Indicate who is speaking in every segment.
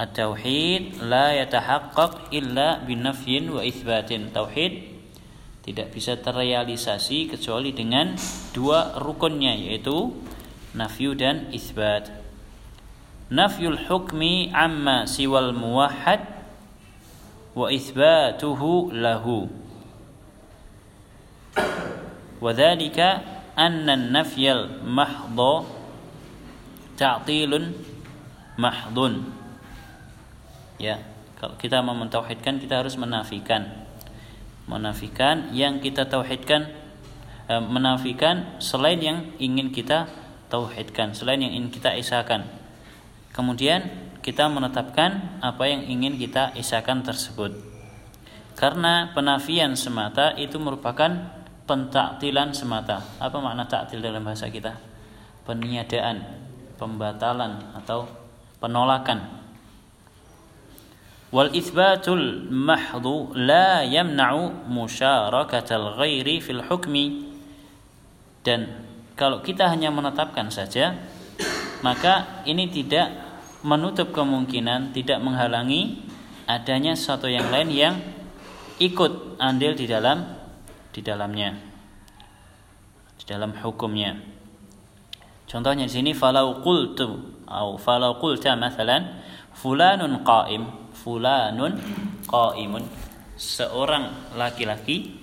Speaker 1: At-tauhid la yatahaqqaq illa binafyin wa itsbatin. Tauhid tidak bisa terrealisasi kecuali dengan dua rukunnya yaitu nafyu dan isbat. Nafyul hukmi amma siwal muwahhad wa itsbatuhu lahu. وذلك أن النفي المحض تعطيل محض ya kalau kita mau mentauhidkan kita harus menafikan. Menafikan yang kita tauhidkan eh, menafikan selain yang ingin kita tauhidkan selain yang ingin kita isakan. Kemudian kita menetapkan apa yang ingin kita isakan tersebut. Karena penafian semata itu merupakan pentaktilan semata. Apa makna taktil dalam bahasa kita? Peniadaan pembatalan atau penolakan wal itsbatul mahdhu la yamna'u musharakatal ghairi fil hukmi. Dan kalau kita hanya menetapkan saja maka ini tidak menutup kemungkinan tidak menghalangi adanya sesuatu yang lain yang ikut andil di dalam di dalamnya di dalam hukumnya. Contohnya di sini falau qultu atau falau qulta mathalan fulanun qa'im fulanun qaimun. Seorang laki-laki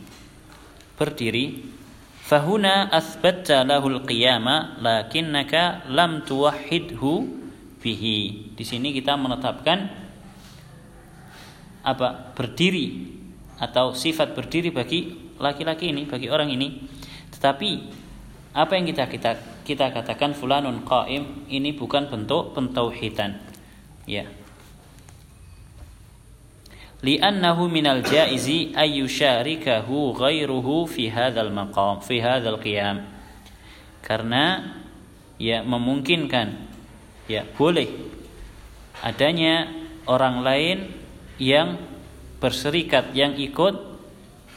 Speaker 1: berdiri fahuna asbatta lahul qiyama lakinnaka lam tuwahhidhu bihi. Di sini kita menetapkan apa? Berdiri atau sifat berdiri bagi laki-laki ini bagi orang ini. Tetapi apa yang kita kita kita katakan fulanun qaim ini bukan bentuk pentauhidan. Ya li'annahu minal jaizi ay yusyarikahu ghairuhu fi hadzal maqam fi hadzal qiyam karena ya memungkinkan ya boleh adanya orang lain yang berserikat yang ikut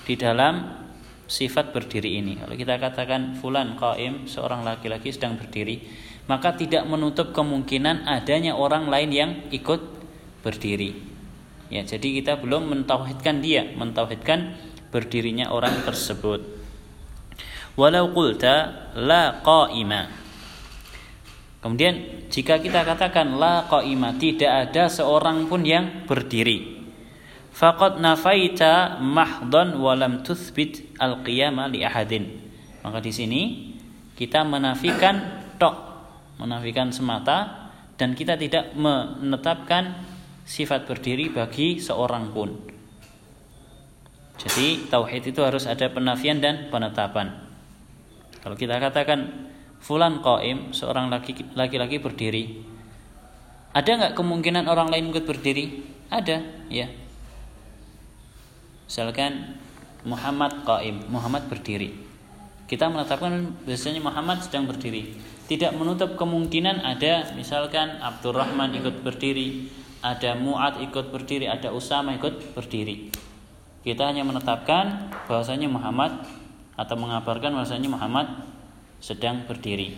Speaker 1: di dalam sifat berdiri ini. Kalau kita katakan fulan qaim seorang laki-laki sedang berdiri, maka tidak menutup kemungkinan adanya orang lain yang ikut berdiri. Ya, jadi kita belum mentauhidkan dia, mentauhidkan berdirinya orang tersebut. Walau qulta la qaima. Kemudian jika kita katakan la qaima, tidak ada seorang pun yang berdiri. Faqad nafaita mahdhan wa lam tuthbit al-qiyama li ahadin. Maka di sini kita menafikan tok, menafikan semata dan kita tidak menetapkan sifat berdiri bagi seorang pun. Jadi tauhid itu harus ada penafian dan penetapan. Kalau kita katakan fulan qaim, seorang laki-laki berdiri. Ada nggak kemungkinan orang lain ikut berdiri? Ada, ya. Misalkan Muhammad qaim, Muhammad berdiri. Kita menetapkan biasanya Muhammad sedang berdiri. Tidak menutup kemungkinan ada misalkan Abdurrahman ikut berdiri, ada Mu'ad ikut berdiri, ada Usama ikut berdiri. Kita hanya menetapkan bahwasanya Muhammad atau mengabarkan bahwasanya Muhammad sedang berdiri.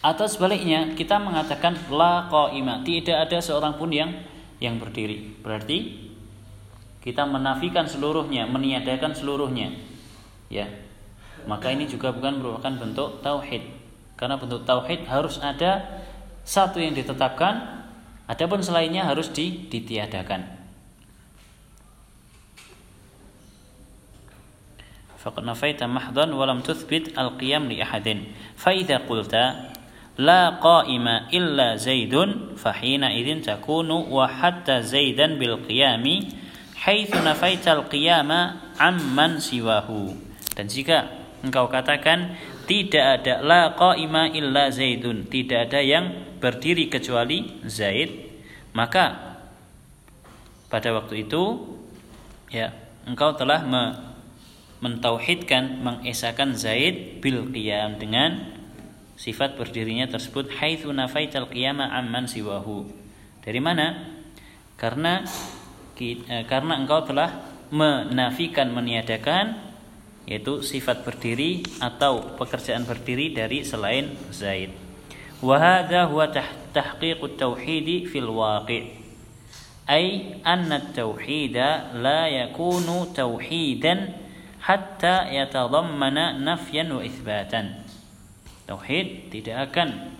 Speaker 1: Atau sebaliknya, kita mengatakan la qaima, tidak ada seorang pun yang yang berdiri. Berarti kita menafikan seluruhnya, meniadakan seluruhnya. Ya. Maka ini juga bukan merupakan bentuk tauhid. Karena bentuk tauhid harus ada satu yang ditetapkan Adapun selainnya harus di, ditiadakan. Tuthbit al-qiyam qulta la qa'ima illa zaidun takunu wa zaidan bil qiyami al-qiyama amman siwahu. Dan jika engkau katakan tidak ada la qa'ima illa zaidun, tidak ada yang berdiri kecuali Zaid, maka pada waktu itu ya engkau telah me mentauhidkan mengesahkan Zaid bil qiyam dengan sifat berdirinya tersebut haitsu nafaital qiyama amman siwahu. Dari mana? Karena eh, karena engkau telah menafikan meniadakan yaitu sifat berdiri atau pekerjaan berdiri dari selain Zaid. Wa hadha huwa tahqiqut tauhid fil waqi'. Ay anna at-tauhida la yakunu tauhidan hatta yatadammana nafyan wa itsbatan. Tauhid tidak akan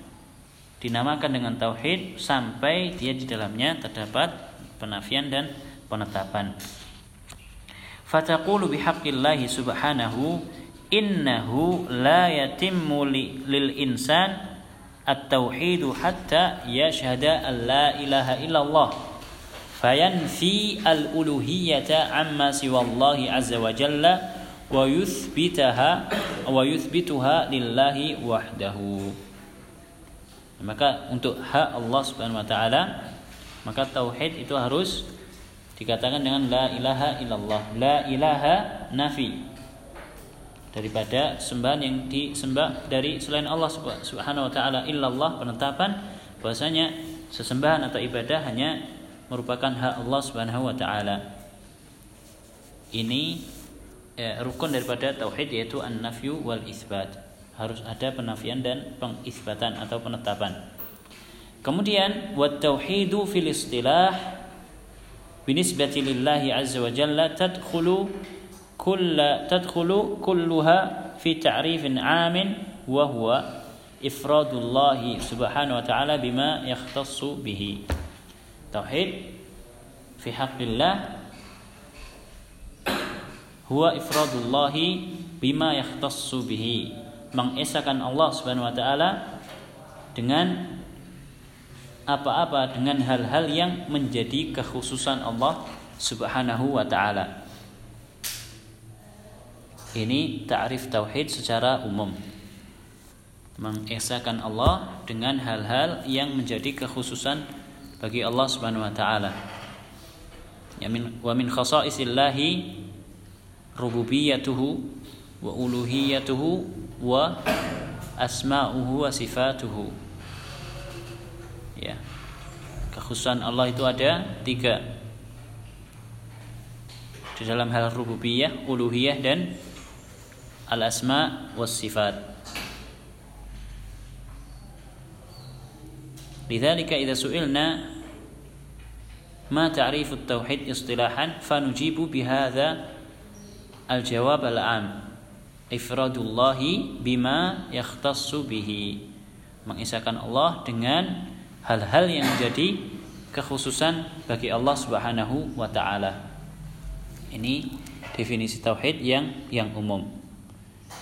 Speaker 1: dinamakan dengan tauhid sampai dia di dalamnya terdapat penafian dan penetapan. Fataqulu bihaqqillahi subhanahu innahu la yatimmu lil insan at-tauhid hatta yashhada an la ilaha illallah. Fayanfi al-uluhiyyata amma siwallahi azza wa jalla wa yuthbitaha wa yuthbituha lillahi wahdahu. Maka untuk hak Allah Subhanahu wa taala maka tauhid itu harus dikatakan dengan la ilaha illallah. La ilaha nafi. Daripada sembahan yang disembah dari selain Allah Subhanahu wa taala illallah penetapan bahwasanya sesembahan atau ibadah hanya merupakan hak Allah Subhanahu wa taala. Ini ya, rukun daripada tauhid yaitu an-nafyu wal isbat harus ada penafian dan pengisbatan atau penetapan. Kemudian wat tauhidu fil istilah بالنسبة لله عز وجل تدخل كل تدخل كلها في تعريف عام وهو إفراد الله سبحانه وتعالى بما يختص به توحيد في حق الله هو إفراد الله بما يختص به mengesahkan Allah Subhanahu wa taala dengan apa-apa dengan hal-hal yang menjadi kekhususan Allah Subhanahu wa taala. Ini ta'rif tauhid secara umum. Mengesahkan Allah dengan hal-hal yang menjadi kekhususan bagi Allah Subhanahu wa taala. Ya min wa min khasaisillahi rububiyatuhu wa uluhiyatuhu wa asma'uhu wa sifatuhu ya kekhususan Allah itu ada tiga di dalam hal rububiyah, uluhiyah dan al asma was sifat. لذلك إذا سئلنا ما تعريف التوحيد اصطلاحا فنجيب بهذا الجواب العام إفراد الله بما يختص به mengisahkan Allah dengan hal-hal yang menjadi kekhususan bagi Allah Subhanahu wa taala. Ini definisi tauhid yang yang umum.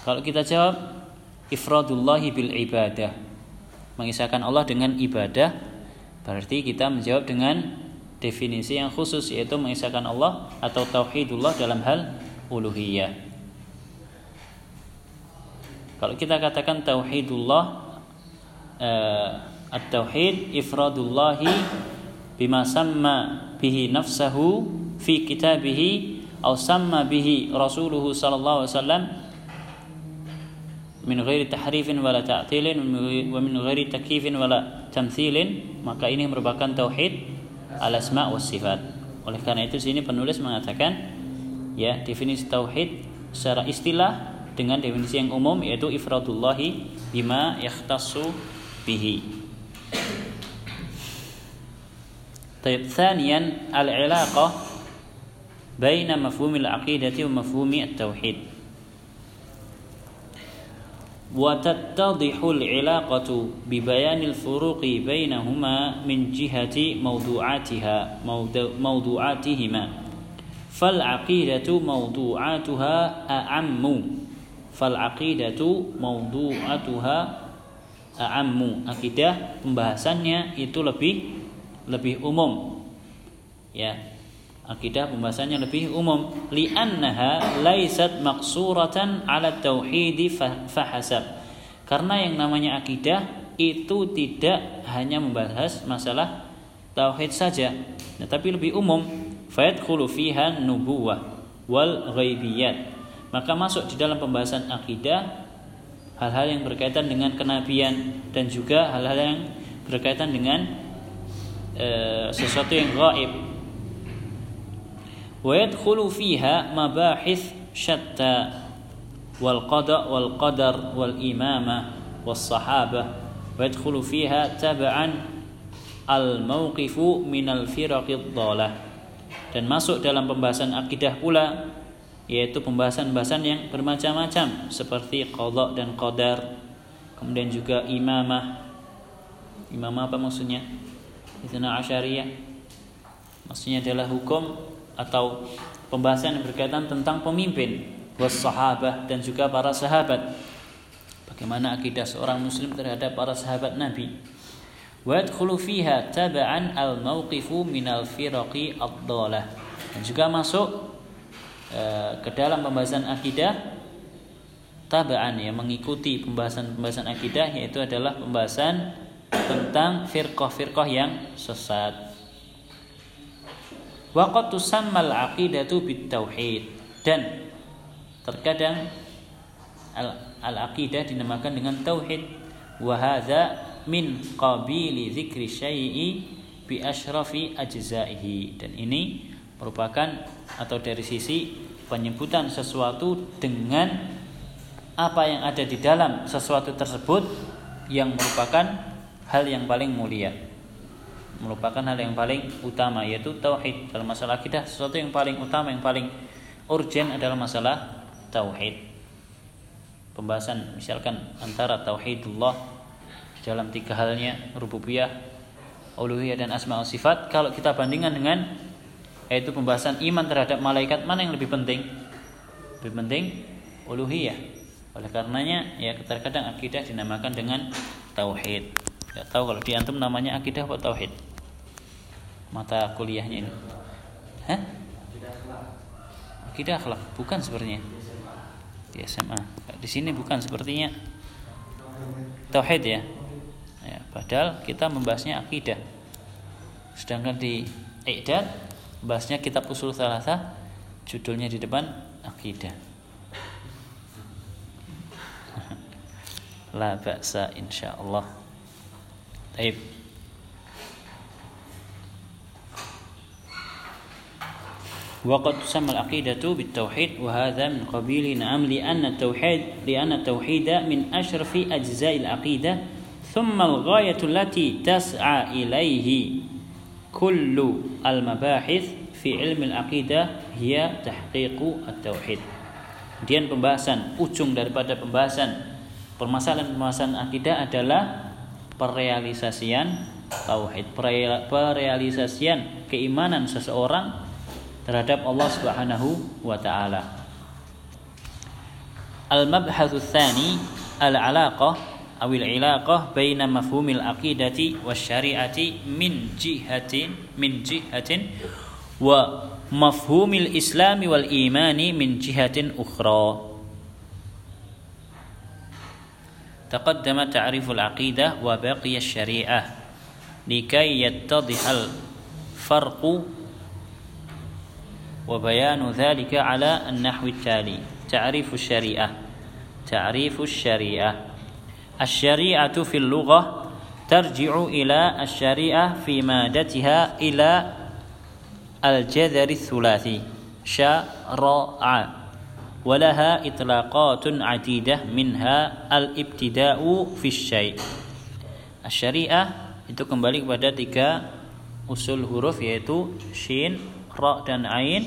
Speaker 1: Kalau kita jawab ifradullahi bil ibadah, mengisahkan Allah dengan ibadah, berarti kita menjawab dengan definisi yang khusus yaitu mengisahkan Allah atau tauhidullah dalam hal uluhiyah. Kalau kita katakan tauhidullah eh, at-tauhid ifradullahi bima samma bihi nafsahu fi kitabihi atau samma bihi rasuluhu sallallahu alaihi wasallam min ghairi tahrifin wala ta'tilin wa min ghairi takyifin wala tamthilin maka ini merupakan tauhid al asma was sifat. Oleh karena itu sini penulis mengatakan ya definisi tauhid secara istilah dengan definisi yang umum yaitu ifradullahi bima yakhtassu bihi طيب ثانيا العلاقة بين مفهوم العقيدة ومفهوم التوحيد وتتضح العلاقة ببيان الفروق بينهما من جهة موضوعاتها موضوعاتهما فالعقيدة موضوعاتها أعم فالعقيدة موضوعاتها a'ammu akidah pembahasannya itu lebih lebih umum. Ya akidah pembahasannya lebih umum. Li'annaha laisat maqsuratan ala tauhidi fahasab karena yang namanya akidah itu tidak hanya membahas masalah tauhid saja nah, tapi lebih umum. Fayadkhulu fiha nubuwah wal ghaibiyat. Maka masuk di dalam pembahasan akidah hal-hal yang berkaitan dengan kenabian dan juga hal-hal yang berkaitan dengan e, sesuatu yang gaib. Wa yadkhulu fiha mabahith syatta wal qada wal qadar wal imamah was sahabah wa yadkhulu fiha tab'an al min al firaqid dhalah dan masuk dalam pembahasan akidah pula yaitu pembahasan-pembahasan yang bermacam-macam seperti qadha dan qadar. Kemudian juga imamah. Imamah apa maksudnya Itna Asyariyah maksudnya adalah hukum atau pembahasan yang berkaitan tentang pemimpin was sahabah dan juga para sahabat bagaimana akidah seorang muslim terhadap para sahabat Nabi ويدخل فيها تبعا الموقف من الفرق الضالة dan juga masuk uh, ke dalam pembahasan akidah tabaan ya mengikuti pembahasan-pembahasan akidah yaitu adalah pembahasan tentang firqah-firqah yang sesat. Waqad tusammal aqidatu bitauhid dan terkadang al-aqidah dinamakan dengan tauhid. Wa hadza min qabili dzikri syai'i bi asyrafi ajzaihi. Dan ini merupakan atau dari sisi penyebutan sesuatu dengan apa yang ada di dalam sesuatu tersebut yang merupakan hal yang paling mulia merupakan hal yang paling utama yaitu tauhid dalam masalah akidah sesuatu yang paling utama yang paling urgent adalah masalah tauhid pembahasan misalkan antara tauhidullah dalam tiga halnya rububiyah, uluhiyah dan asma sifat kalau kita bandingkan dengan yaitu pembahasan iman terhadap malaikat mana yang lebih penting? Lebih penting uluhiyah. Oleh karenanya ya terkadang akidah dinamakan dengan tauhid. Tidak tahu kalau di antum namanya akidah atau tauhid? Mata kuliahnya ini. Hah? Akidah akhlak, bukan sepertinya. Di SMA. Di sini bukan sepertinya. Tauhid ya. Ya, padahal kita membahasnya akidah. Sedangkan di Iqdad bahasnya kitab usul salasa judulnya di depan akidah. La ba'sa insyaallah. Baik. وقد تسمى العقيدة بالتوحيد وهذا من قبيل نعم لأن التوحيد لأن التوحيد من أشرف أجزاء العقيدة ثم الغاية التي تسعى إليه كل المباحث في علم العقيدة هي تحقيق التوحيد Kemudian pembahasan ujung daripada pembahasan permasalahan-permasalahan akidah adalah perealisasian tauhid, perealisasian keimanan seseorang terhadap Allah Subhanahu wa taala. Al-mabhatsu tsani al-alaqah awil ilaqah baina mafhumil aqidati wasyari'ati min jihatin min jihatin wa mafhumil islami wal imani min jihatin ukhra تقدم تعريف العقيدة وبقي الشريعة لكي يتضح الفرق وبيان ذلك على النحو التالي. تعريف الشريعة. تعريف الشريعة. الشريعة في اللغة ترجع إلى الشريعة في مادتها إلى الجذر الثلاثي. شرع ولها إطلاقات عديدة منها الابتداء في الشيء الشريعة itu kembali kepada tiga usul huruf yaitu shin, ra dan ain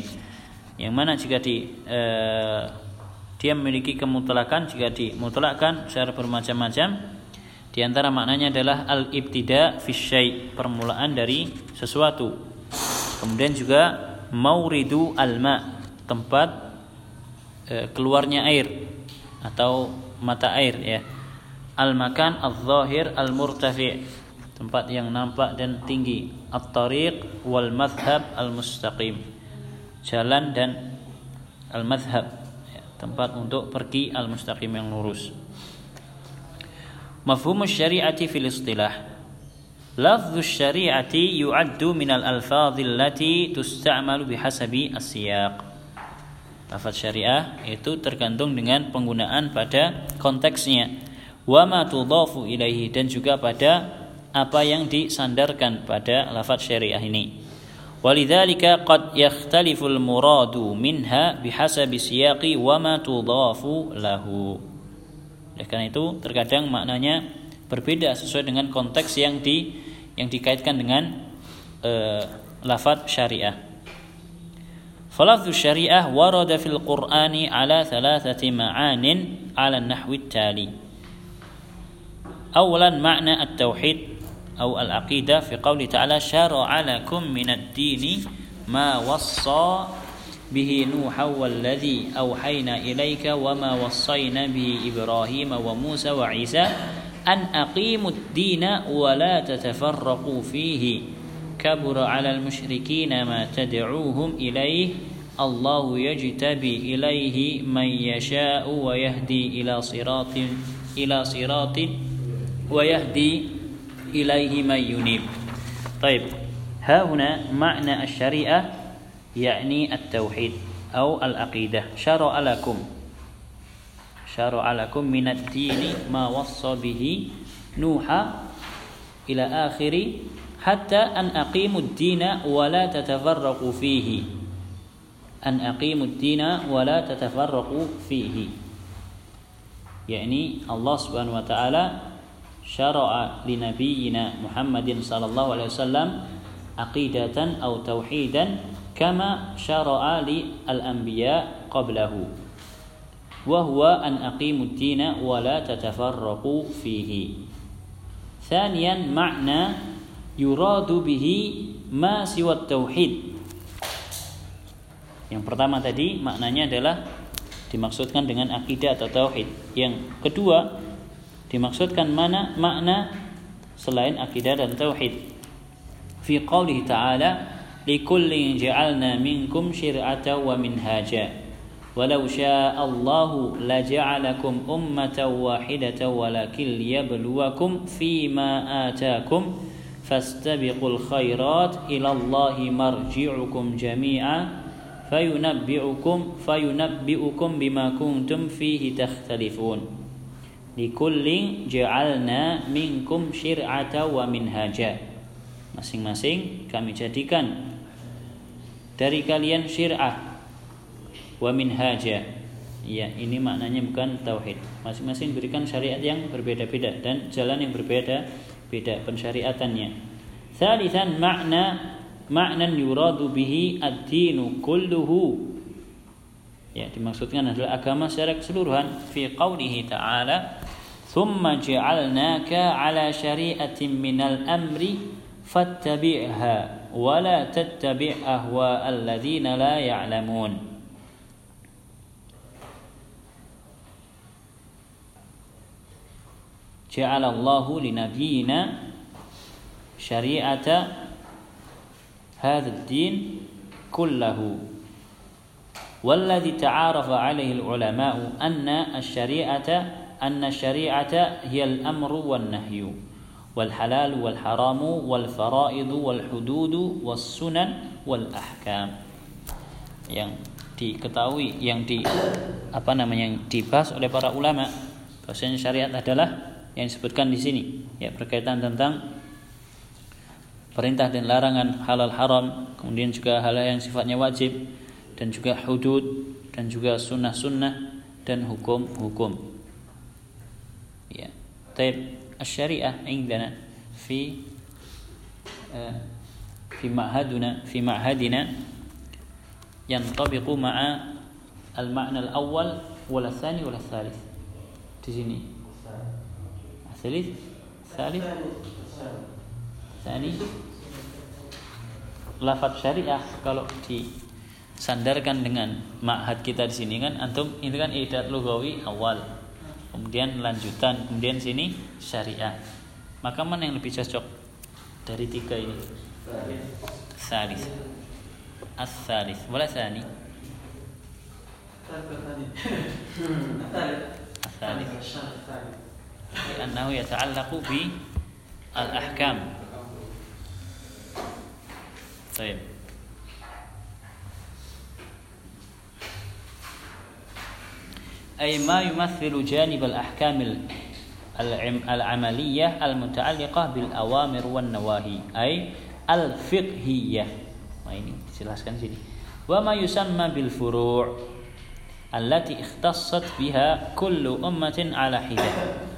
Speaker 1: yang mana jika di eh, dia memiliki kemutlakan jika dimutlakkan secara bermacam-macam di antara maknanya adalah al-ibtida fi permulaan dari sesuatu. Kemudian juga mauridu alma, tempat e, keluarnya air atau mata air ya. Al-makan al-zahir al-murtafi, tempat yang nampak dan tinggi. At-tariq wal madhab al-mustaqim. Jalan dan al-madhab tempat untuk pergi al-mustaqim yang lurus. Mafhum syariati fil istilah Lafdhu syari'ati yu'addu minal alfadhil lati tusta'malu bihasabi as-siyaq. Lafaz syariah itu tergantung dengan penggunaan pada konteksnya. Wa ma tudhafu ilaihi dan juga pada apa yang disandarkan pada lafaz syariah ini. Walidzalika qad yakhtaliful muradu minha bihasabi siyaqi wa ma tudhafu lahu. Oleh karena itu terkadang maknanya berbeda sesuai dengan konteks yang di yang dikaitkan dengan uh, lafaz syariah. Falafzu syariah warada fil Qur'ani ala thalathati ma'anin ala nahwi tali. Awalan makna at-tauhid أو العقيدة في قوله تعالى شرع لكم من الدين ما وصى به نوحا والذي أوحينا إليك وما وصينا به إبراهيم وموسى وعيسى أن أقيموا الدين ولا تتفرقوا فيه كبر على المشركين ما تدعوهم إليه الله يجتبي إليه من يشاء ويهدي إلى صراط إلى صراط ويهدي إليه من ينيب. طيب ها هنا معنى الشريعة يعني التوحيد أو العقيدة. شرع لكم. شرع لكم من الدين ما وصى به نوح إلى آخر حتى أن أقيموا الدين ولا تتفرقوا فيه. أن أقيموا الدين ولا تتفرقوا فيه. يعني الله سبحانه وتعالى شرع لنبينا محمد صلى الله عليه وسلم عقيدة أو توحيدا كما شرع للأنبياء قبله وهو أن أقيموا الدين ولا تتفرقوا فيه. ثانيا معنى يراد به ما سوى التوحيد. Yang pertama tadi maknanya adalah dimaksudkan dengan akidah atau tauhid. Yang kedua dimaksudkan mana makna selain akidah dan tauhid. Fi qoulihi ta'ala likullin ja'alna minkum syir'atan wa minhaja ولو شاء الله لجعلكم أمة واحدة ولكن ليبلوكم فيما آتاكم فاستبقوا الخيرات إلى الله مرجعكم جميعا fayunabbi'ukum fayunabbi'ukum bima kuntum fihi takhtalifun. Likulling ja'alna minkum syir'ata wa minhaja. Masing-masing kami jadikan dari kalian syir'ah wa minhaja. Ya ini maknanya bukan tauhid. Masing-masing berikan syariat yang berbeda-beda dan jalan yang berbeda beda pensyariatannya. Thalithan makna معنى يراد به الدين كله. يعني يأتي maksudnya adalah agama secara keseluruhan fi qawlihi ta'ala ثم جعلناك على شريعة من الأمر فاتبعها ولا تتبع أهواء الذين لا يعلمون جعل الله لنبينا شريعة هذا الدين كله والذي تعارف عليه العلماء أن الشريعة أن الشريعة هي الأمر والنهي والحلال والحرام والفرائض والحدود والسنن والأحكام yang diketahui yang di apa namanya yang dibahas oleh para ulama bahwasanya syariat adalah yang disebutkan di sini ya berkaitan tentang perintah dan larangan halal haram, kemudian juga hal-hal yang sifatnya wajib dan juga hudud dan juga sunnah-sunnah dan hukum-hukum. Ya. Taib syariah indana fi eh, fi ma'haduna fi ma'hadina yantabiqu ma'a al-ma'na al-awwal wal tsani wal tsalits. Di sini. Tsalits, tsalits, tsani. lafaz syariah kalau disandarkan dengan ma'had kita di sini kan antum itu kan idat lugawi awal kemudian lanjutan kemudian sini syariah maka mana yang lebih cocok dari tiga ini salis as-salis wala sani as-salis لأنه يتعلق بالأحكام طيب. أي ما يمثل جانب الأحكام العملية المتعلقة بالأوامر والنواهي أي الفقهية. nah ini dijelaskan sini وما يسمى بالفروع التي اختصت بها كل أمة على حدة.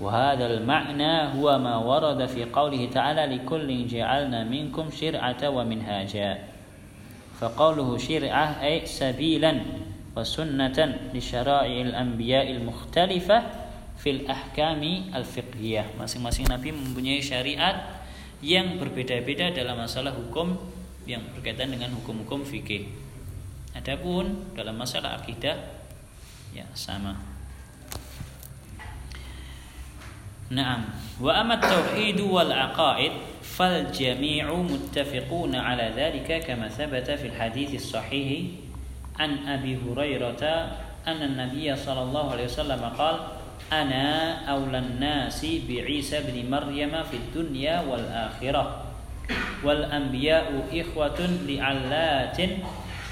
Speaker 1: وهذا المعنى هو ما ورد في قوله تعالى لكل جعلنا منكم شرعة ومنهاجا فقوله شرعة أي سبيلا وسنة لشرائع الأنبياء المختلفة في الأحكام الفقهية masing-masing nabi mempunyai syariat yang berbeda-beda dalam masalah hukum yang berkaitan dengan hukum-hukum fikih. Adapun dalam masalah akidah ya sama. Naam. Wa amat tauhid wal aqaid fal jami'u muttafiqun ala dhalika kama thabata fil hadits sahih an Abi Hurairah anna an-nabiy sallallahu alaihi wasallam qala ana awlan nasi bi Isa bin Maryam fid dunya wal akhirah wal anbiya'u ikhwatun li'allatin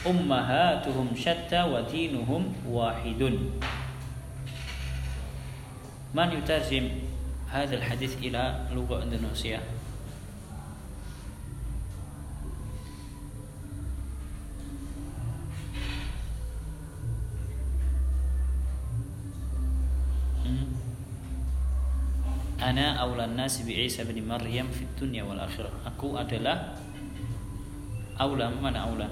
Speaker 1: ummahatuhum هذا الحديث إلى لغة إندونيسيا Ana awlan nasi bi Isa bin Maryam fi dunya wal akhirah. Aku adalah aula mana aula?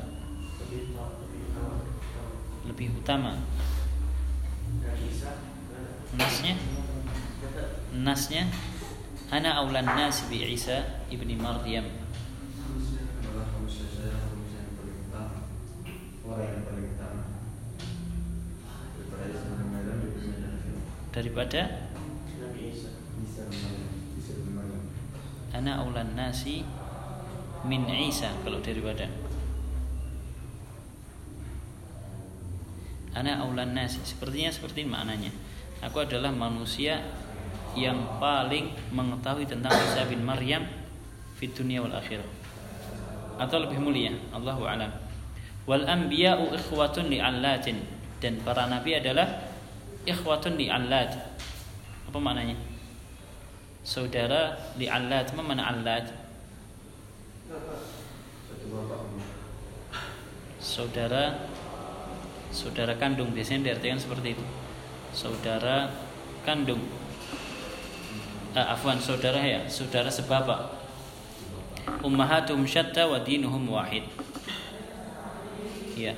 Speaker 1: Lebih utama. Nasnya? Nasnya Ana awlan nasi bi Isa ibni Maryam. Daripada Ana aulan nasi min Isa kalau daripada Ana aulan nasi sepertinya seperti maknanya. Aku adalah manusia yang paling mengetahui tentang Isa bin Maryam di dunia wal akhirah. Atau lebih mulia, Allahu a'lam. Wal anbiya'u ikhwatun li'allatin dan para nabi adalah ikhwatun li'allat. Apa maknanya? saudara li allat mana allat saudara saudara kandung biasanya diartikan seperti itu saudara kandung ah, afwan saudara ya saudara sebaba ummahatum syatta wa dinuhum wahid. Ya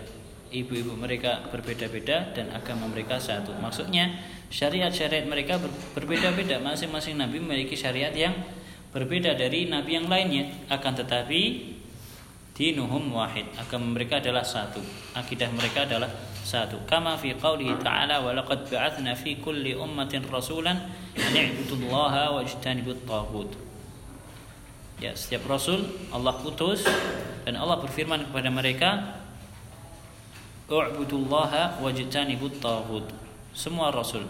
Speaker 1: ibu-ibu mereka berbeda-beda dan agama mereka satu. Maksudnya syariat-syariat mereka berbeda-beda. Masing-masing nabi memiliki syariat yang berbeda dari nabi yang lainnya. Akan tetapi dinuhum wahid. Agama mereka adalah satu. Akidah mereka adalah satu. Kama fi qaulihi ta'ala wa laqad ba'athna fi kulli ummatin rasulan an i'budullaha wajtanibut taghut. Ya setiap rasul Allah putus dan Allah berfirman kepada mereka u'budullaha wajtanibut taghut. Semua rasul.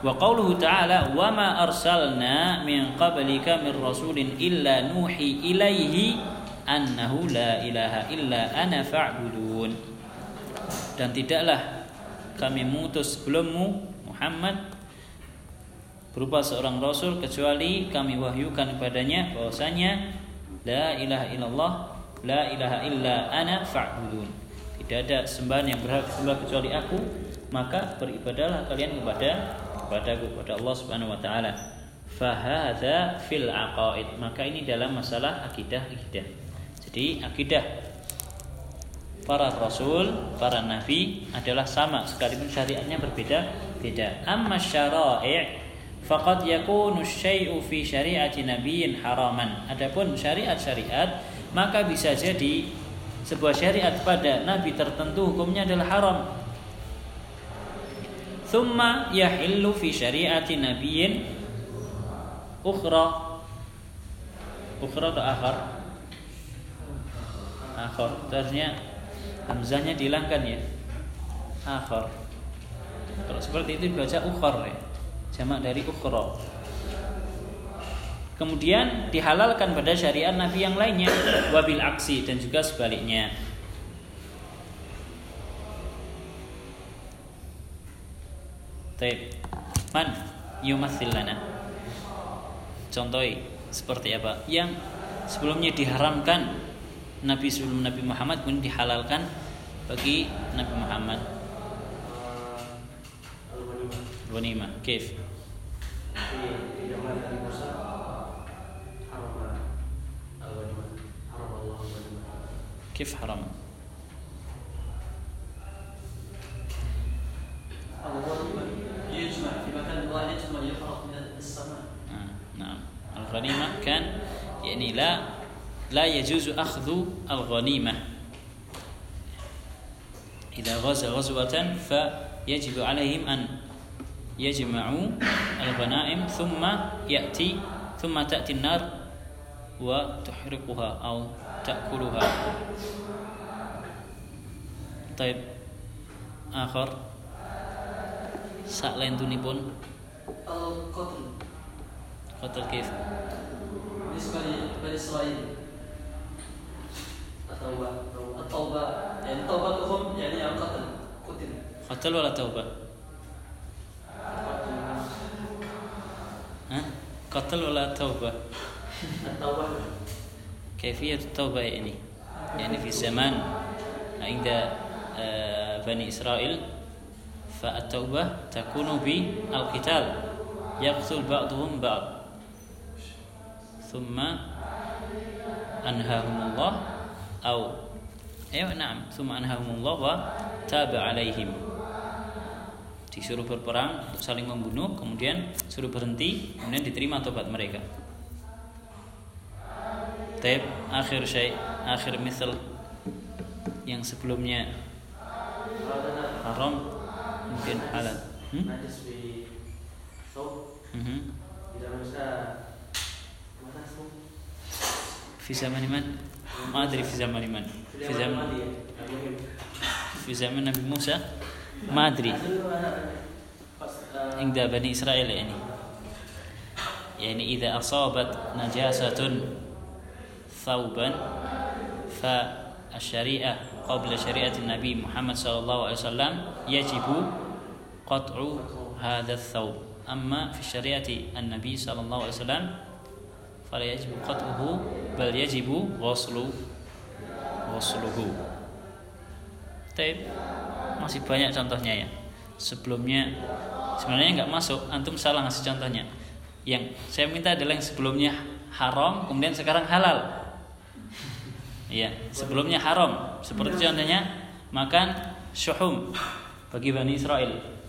Speaker 1: Wa qawluhu ta'ala wa ma arsalna min qablika min rasulin illa nuhi ilaihi annahu la ilaha illa ana fa'budun. Dan tidaklah kami mengutus sebelummu Muhammad berupa seorang rasul kecuali kami wahyukan kepadanya bahwasanya la ilaha illallah la ilaha illa ana fa'budun. Tidak ada sembahan yang berhak disembah kecuali aku, maka beribadahlah kalian kepada kepadaku kepada Allah Subhanahu wa taala. Fahada fil aqaid. Maka ini dalam masalah akidah akidah. Jadi akidah para rasul, para nabi adalah sama sekalipun syariatnya berbeda-beda. Amma syara'i' faqad yakunu syai'u fi syari'ati nabiyyin haraman. Adapun syariat-syariat maka bisa jadi sebuah syariat pada nabi tertentu hukumnya adalah haram thumma yahillu fi syariati nabiyyin ukhra ukhra atau akhar akhar terusnya hamzahnya dihilangkan ya akhar kalau seperti itu dibaca ukhar ya jamak dari ukhra kemudian dihalalkan pada syariat Nabi yang lainnya wabil aksi dan juga sebaliknya Taib. Man yumathil lana. Contoh seperti apa? Yang sebelumnya diharamkan Nabi sebelum Nabi Muhammad pun dihalalkan bagi Nabi Muhammad. Al-ghanimah. Kif? كيف حرام؟
Speaker 2: يجمع في مكان واحد ثم يفرق من السماء
Speaker 1: نعم الغنيمة كان يعني لا لا يجوز أخذ الغنيمة. إذا غزا غزوة فيجب عليهم أن يجمعوا الغنائم ثم يأتي ثم تأتي النار وتحرقها أو تأكلها. طيب آخر pun.
Speaker 2: القتل
Speaker 1: قتل كيف؟
Speaker 2: بالنسبة لبني إسرائيل التوبة. التوبة يعني توبتهم يعني القتل قتل.
Speaker 1: قتل ولا توبة؟ ها؟ قتل ولا توبة؟
Speaker 2: التوبة.
Speaker 1: كيفية التوبة يعني؟ يعني في زمان عند آه، بني إسرائيل فالتوبة تكون بالقتال. يقتل بعضهم بعض. ثم أنهاهم الله. أو أيوة نعم ثم أنهاهم الله وتاب عليهم disuruh berperang untuk saling membunuh kemudian suruh berhenti kemudian diterima tobat mereka Taib akhir syai akhir misal yang sebelumnya haram mungkin halal. Hmm? في زمن من؟ ما أدري في زمن من. في زمن في زمن نبي موسى؟ ما أدري. عند بني إسرائيل يعني. يعني إذا أصابت نجاسة ثوبا فالشريعة قبل شريعة النبي محمد صلى الله عليه وسلم يجب قطع هذا الثوب. أما في شريعة النبي صلى الله عليه وسلم fala yajibu qat'uhu bal yajibu ghuslu ghusluhu. Tapi masih banyak contohnya ya. Sebelumnya sebenarnya nggak masuk, antum salah ngasih contohnya. Yang saya minta adalah yang sebelumnya haram, kemudian sekarang halal. Iya, sebelumnya haram. Seperti contohnya makan syuhum bagi Bani Israel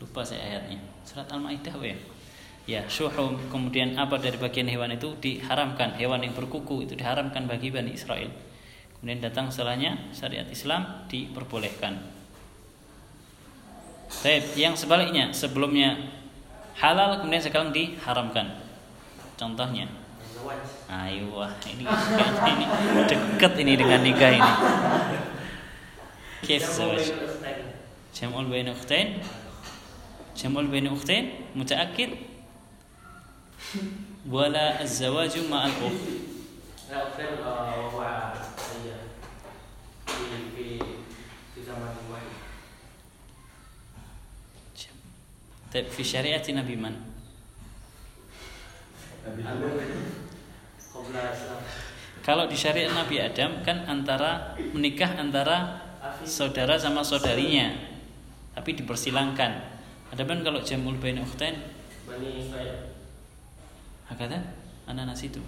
Speaker 1: Lupa saya ayatnya. Surat Al-Maidah ya. Ya, syuhum kemudian apa dari bagian hewan itu diharamkan. Hewan yang berkuku itu diharamkan bagi Bani Israel. Kemudian datang setelahnya syariat Islam diperbolehkan. Baik, yang sebaliknya sebelumnya halal kemudian sekarang diharamkan. Contohnya. Ayo ini ini dekat ini dengan nikah ini. Kif zawaj? Jam'ul bain ukhtain? Jam'ul bain ukhtain mutaakkid? Wala az-zawaju ma'al ukht?
Speaker 2: لا أخير وهو في في في زمن واحد
Speaker 1: طيب في شريعة نبي من؟ Kalau di syariat Nabi Adam kan antara menikah antara saudara sama saudarinya, tapi dipersilangkan. Adapun kalau jamul bain ukhtain
Speaker 2: Bani Israel
Speaker 1: Hakata? Ana nasitu.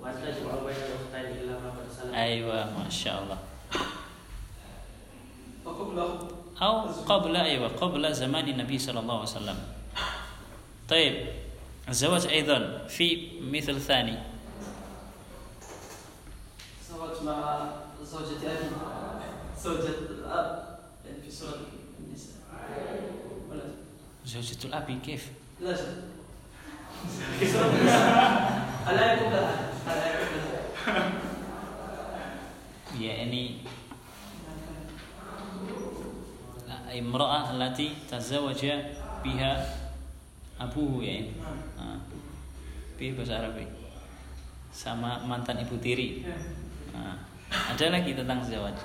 Speaker 2: Wasta jamul bain ukhtain illa ma qad salam
Speaker 1: Aywa, masya Allah. أو قبل أيوة قبل زمان النبي صلى الله عليه وسلم طيب الزواج أيضا في مثل ثاني
Speaker 2: زواج مع زوجة أبي زوجة الأب يعني في سورة
Speaker 1: زوجة الأب كيف
Speaker 2: لا شك في سورة النساء الآية كلها الآية كلها
Speaker 1: يعني imra'ah allati tazawaja biha abuhu ya ini. Nah, bi bahasa Arab ya. sama mantan ibu tiri nah, ada lagi tentang zawaj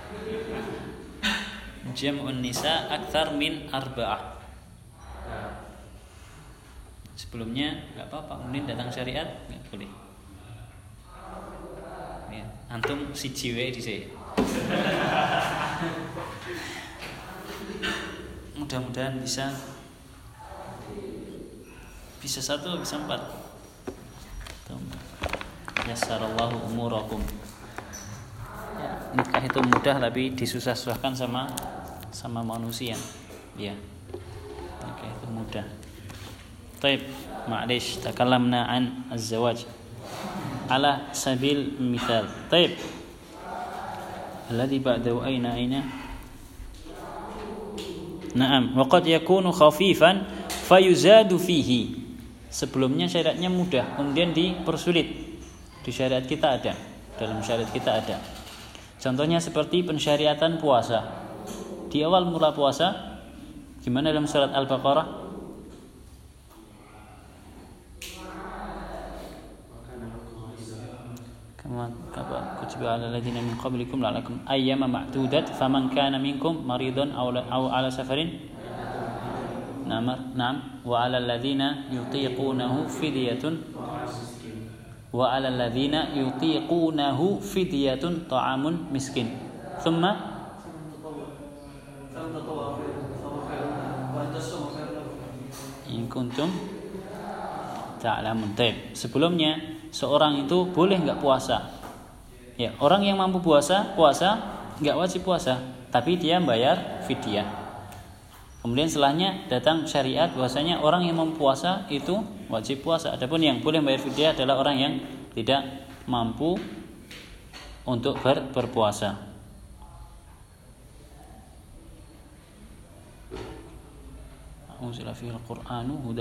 Speaker 1: jam'un nisa akthar min arba'ah sebelumnya nggak apa-apa. Kemudian datang syariat nggak boleh. Ya, antum si jiwe di sini. Mudah-mudahan bisa. Bisa satu bisa empat. Yassarallahu umurakum. Ya, nikah itu mudah tapi disusah-susahkan sama sama manusia. Ya nikah itu mudah Taib معلش تكلمنا عن الزواج على سبيل المثال طيب الذي بعده أين أين نعم وقد يكون خفيفا فيزاد فيه sebelumnya syariatnya mudah kemudian dipersulit di syariat kita ada dalam syariat kita ada contohnya seperti pensyariatan puasa di awal mula puasa gimana dalam surat Al-Baqarah apa? Kutiba ala ladina min qablikum la'alakum ayyama ma'dudat faman kana minkum maridun aw aw ala safarin. Na'am na'am. Wa ala ladina yutiqunahu fidyatun. Wa ala ladina yutiqunahu fidyatun ta'amun miskin. Thumma? In kuntum ta'lamun. Taib. Sebelumnya seorang itu boleh nggak puasa? Ya, orang yang mampu puasa, puasa nggak wajib puasa, tapi dia bayar fidyah. Kemudian setelahnya datang syariat bahwasanya orang yang mampu puasa itu wajib puasa. Adapun yang boleh bayar fidyah adalah orang yang tidak mampu untuk ber, berpuasa.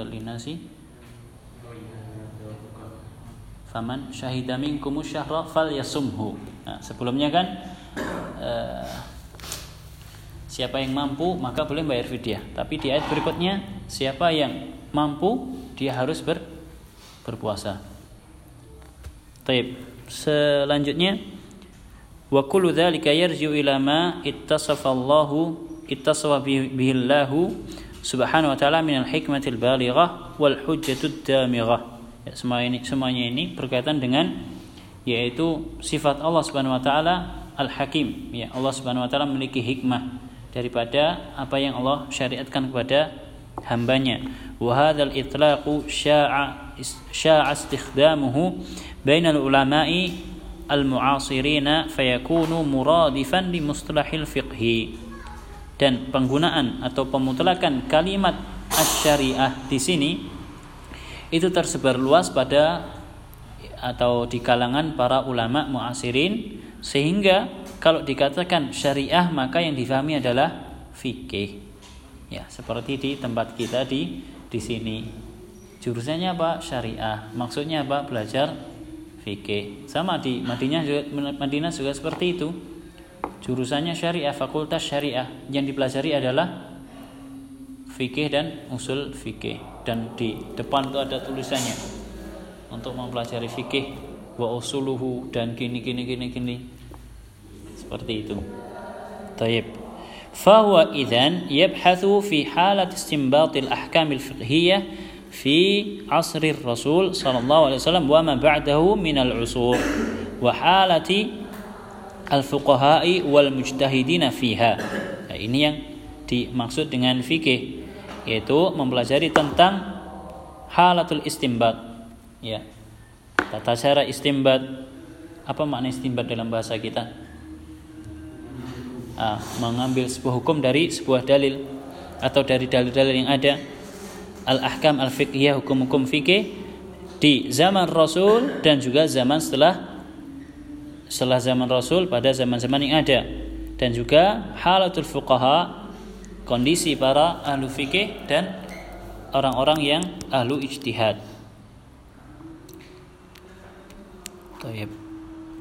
Speaker 1: Linasi faman syahida minkum syahra falyasumhu. Nah, sebelumnya kan uh, siapa yang mampu maka boleh bayar fidyah. Tapi di ayat berikutnya siapa yang mampu dia harus ber, berpuasa. Taib. Selanjutnya wa kullu dzalika yarji'u ila ma ittasafa Allahu ittasafa bihi subhanahu wa ta'ala min al-hikmatil balighah wal hujjatud damighah Ya, semua ini semuanya ini berkaitan dengan yaitu sifat Allah Subhanahu wa taala Al-Hakim. Ya, Allah Subhanahu wa taala memiliki hikmah daripada apa yang Allah syariatkan kepada hambanya. Wa hadzal itlaqu sya'a sya'a istikhdamuhu bainal ulama'i al-mu'asirina fayakunu muradifan li mustalahil fiqhi. Dan penggunaan atau pemutlakan kalimat asy-syariah di sini itu tersebar luas pada atau di kalangan para ulama muasirin sehingga kalau dikatakan syariah maka yang difahami adalah fikih. Ya, seperti di tempat kita di di sini. Jurusannya apa? Syariah. Maksudnya apa? Belajar fikih. Sama di Madinah juga Madinah juga seperti itu. Jurusannya syariah, fakultas syariah. Yang dipelajari adalah fikih dan usul fikih dan di depan itu ada tulisannya untuk mempelajari fikih wa usuluhu dan gini gini gini gini seperti itu. Taib. فهو إذن يبحث في حالة استنباط الأحكام الفقهية في عصر الرسول صلى الله عليه وسلم وما بعده من العصور وحالة الفقهاء والمجتهدين فيها. Nah, ini yang dimaksud dengan fikih yaitu mempelajari tentang halatul istimbat. Ya. Tata cara istimbat. Apa makna istimbat dalam bahasa kita? Ah, mengambil sebuah hukum dari sebuah dalil atau dari dalil-dalil yang ada. Al-ahkam al-fiqhiyah hukum-hukum fikih di zaman Rasul dan juga zaman setelah setelah zaman Rasul pada zaman-zaman yang ada. Dan juga halatul fuqaha kondisi para ahlu fikih dan orang-orang yang ahlu ijtihad. Tayyib.